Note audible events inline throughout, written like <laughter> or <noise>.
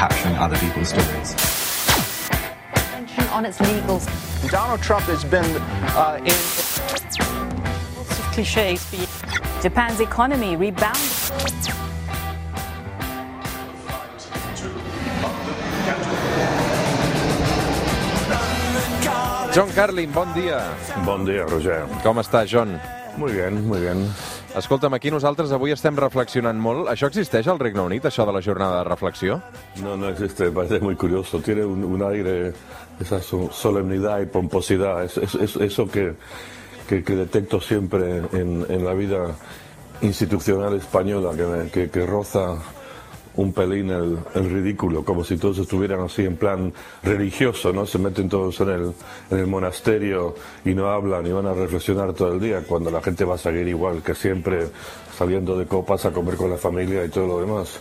capturing other people's stories. On its legals. Donald Trump has been uh, in. Lots of cliches. Japan's economy rebounded. John Carlin, bon dia. Bon dia, Roger. Com està, John? Muy bien, muy bien. Escolta'm, aquí nosaltres avui estem reflexionant molt. Això existeix al Regne Unit, això de la jornada de reflexió? No, no existe, parece muy curioso. Tiene un, un aire, esa so- solemnidad y pomposidad. Es, es- es- eso que, que, que detecto siempre en, en la vida institucional española, que, que, que roza un pelín el, el ridículo, como si todos estuvieran así en plan religioso, ¿no? Se meten todos en el, en el monasterio y no hablan y van a reflexionar todo el día, cuando la gente va a seguir igual que siempre, saliendo de copas a comer con la familia y todo lo demás.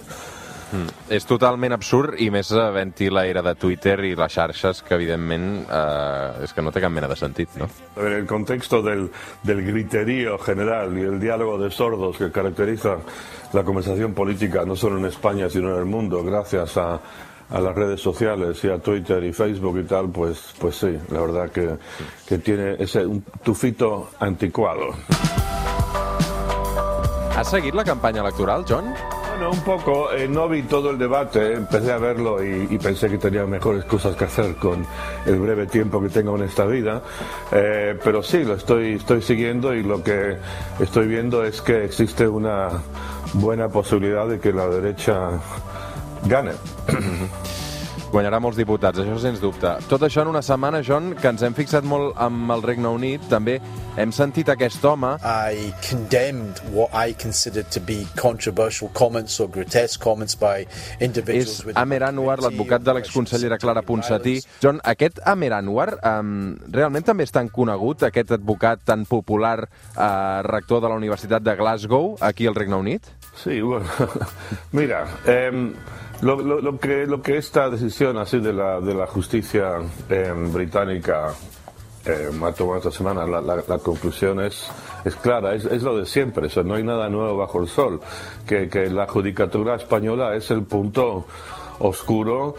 És totalment absurd i més havent-hi l'era de Twitter i les xarxes que, evidentment, eh, és que no té cap mena de sentit, no? A ver, el contexto del, del griterío general y el diálogo de sordos que caracteriza la conversación política, no solo en España, sino en el mundo, gracias a, a las redes sociales y a Twitter y Facebook y tal, pues, pues sí, la verdad que, que tiene ese un tufito anticuado. Has seguit la campanya electoral, John? Bueno, un poco, eh, no vi todo el debate, empecé a verlo y, pensé que tenía mejores cosas que hacer con el breve tiempo que tengo en esta vida, Eh, pero sí, lo estoy, estoy siguiendo y lo que estoy viendo es que existe una buena posibilidad de que la derecha gane. Guanyarà molts diputats, això sens dubte. Tot això en una setmana, John, que ens hem fixat molt amb el Regne Unit. També hem sentit aquest home I condemned what I considered to be controversial comments or grotesque comments by individuals és Amer Anwar, l'advocat de l'exconsellera Clara Ponsatí. John, aquest Amer Anwar um, realment també és tan conegut, aquest advocat tan popular, uh, rector de la Universitat de Glasgow, aquí al Regne Unit? Sí, bueno, <laughs> mira, em, lo, lo- lo que, lo que esta decisión así de la, de la justicia em, británica em, ha tomado esta semana, la, la- la conclusión es, es clara, es, es lo de siempre, o no hay nada nuevo bajo el sol, que, que la judicatura española es el punto oscuro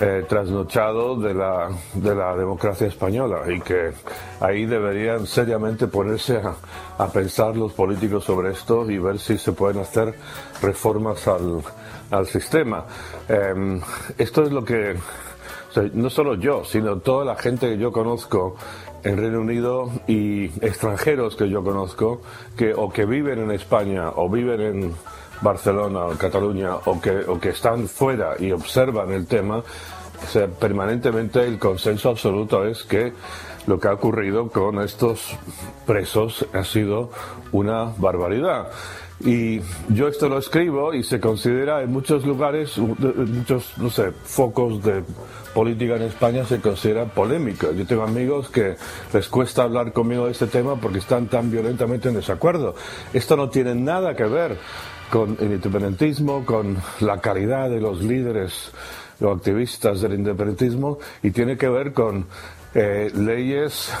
eh, de la, de la democracia española y que ahí deberían seriamente ponerse a, a pensar los políticos sobre esto y ver si se pueden hacer reformas al, al sistema. Em, esto es lo que, o sea, no solo yo, sino toda la gente que yo conozco en Reino Unido y extranjeros que yo conozco que o que viven en España o viven en Barcelona o Cataluña o que, o que están fuera y observan el tema, o sea, permanentemente el consenso absoluto es que lo que ha ocurrido con estos presos ha sido una barbaridad. Y yo esto lo escribo y se considera en muchos lugares, en muchos, no sé, focos de política en España se considera polémico. Yo tengo amigos que les cuesta hablar conmigo de este tema porque están tan violentamente en desacuerdo. Esto no tiene nada que ver con el independentismo, con la calidad de los líderes o activistas del independentismo y tiene que ver con eh, leyes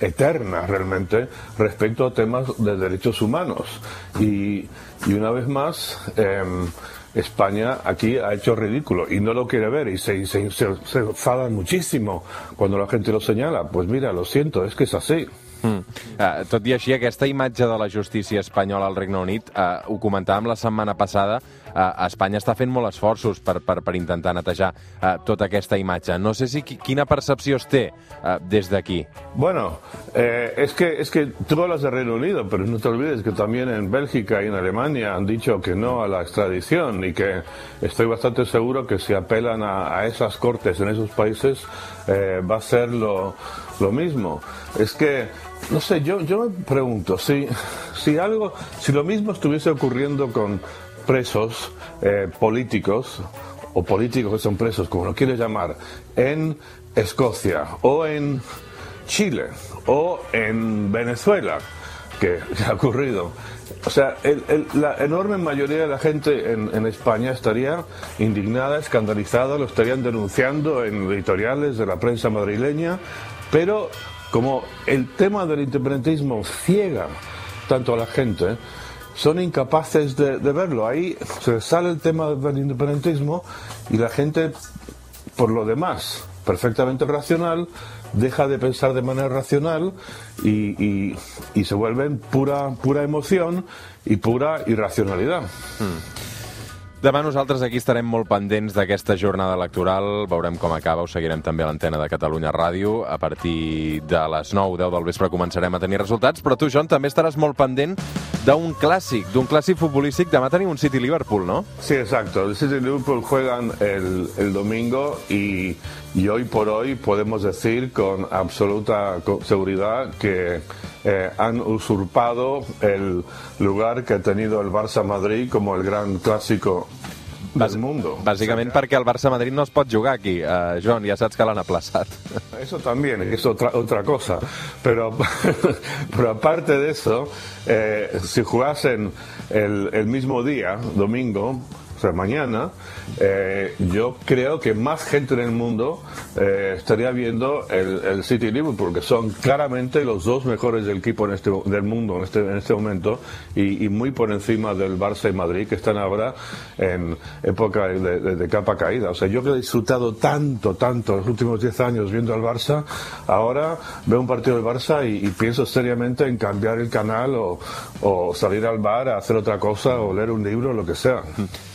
eternas realmente respecto a temas de derechos humanos. Y, y una vez más, em, España aquí ha hecho ridículo y no lo quiere ver y se, se, se, se enfadan muchísimo cuando la gente lo señala. Pues mira, lo siento, es que es así. Mm. Uh, tot i així, aquesta imatge de la justícia espanyola al Regne Unit, uh, ho comentàvem la setmana passada, uh, Espanya està fent molt esforços per, per, per intentar netejar uh, tota aquesta imatge. No sé si qui- quina percepció es té uh, des d'aquí. Bueno, eh, es, que, es que tú hablas de Reino Unido, pero no te olvides que también en Bélgica y en Alemania han dicho que no a la extradición y que estoy bastante seguro que si apelan a, a esas cortes en esos países eh, va a ser lo, lo mismo. Es que, no sé, yo, yo me pregunto, si, si algo, si lo mismo estuviese ocurriendo con presos eh, políticos o políticos que son presos, como lo quieres llamar, en Escocia o en Chile o en Venezuela, que, ha ocurrido. O sea, el- la enorme mayoría de la gente en, en España estaría indignada, escandalizada, lo estarían denunciando en editoriales de la prensa madrileña, pero como el tema del independentismo ciega tanto a la gente, son incapaces de, verlo. Ahí se sale el tema del independentismo y la gente, por lo demás, perfectamente racional, deja de pensar de manera racional y, y, y se vuelven pura, pura emoción i pura irracionalitat. Demà nosaltres aquí estarem molt pendents d'aquesta jornada electoral, veurem com acaba, ho seguirem també a l'antena de Catalunya Ràdio. A partir de les 9, 10 del vespre començarem a tenir resultats, però tu, Joan, també estaràs molt pendent d'un clàssic, d'un clàssic futbolístic. Demà tenim un City-Liverpool, ¿no? Sí, exacto. El City y Liverpool juegan el, domingo y, hoy por hoy podemos decir con absoluta seguridad que eh, han usurpado el lugar que ha tenido el Barça Madrid como el gran clásico del mundo. Bàsicament perquè el Barça-Madrid no es pot jugar aquí. Uh, Joan, ja saps que l'han aplaçat. <laughs> Eso también, que es otra, otra cosa. Pero, <laughs> pero aparte de eso, eh, si jugasen el, el mismo día, domingo, o sea, mañana, eh, yo creo que más gente en el mundo eh, estaría viendo el, City Liverpool, que son claramente los dos mejores del equipo en este, del mundo en este, en este momento y, muy por encima del Barça y Madrid, que están ahora en época de, capa caída. O sea, yo que he disfrutado tanto, tanto los últimos 10 años viendo al Barça, ahora veo un partido del Barça y, pienso seriamente en cambiar el canal o, o salir al bar a hacer otra cosa o leer un libro, lo que sea.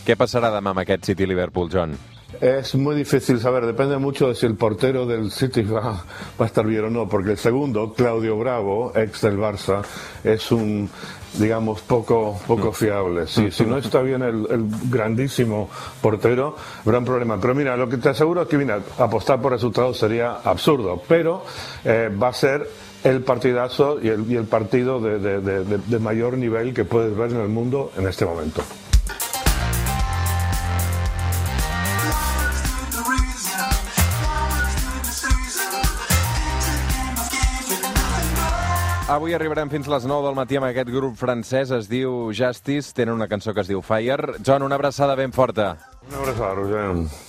Què passarà demà amb aquest City-Liverpool, Joan? Es muy difícil saber, depende mucho de si el portero del City va, va a estar bien o no, porque el segundo, Claudio Bravo, ex del Barça, es un, digamos, poco, poco fiable. Si, si no está bien el, el grandísimo portero, habrá un problema. Pero mira, lo que te aseguro es que, mira, apostar por resultados sería absurdo, pero eh, va a ser el partidazo y el, y el partido de, de- de- de- de mayor nivel que puedes ver en el mundo en este momento. Avui arribarem fins les 9 del matí amb aquest grup francès, es diu Justice, tenen una cançó que es diu Fire. Joan, una abraçada ben forta. Un abrazo, Roger.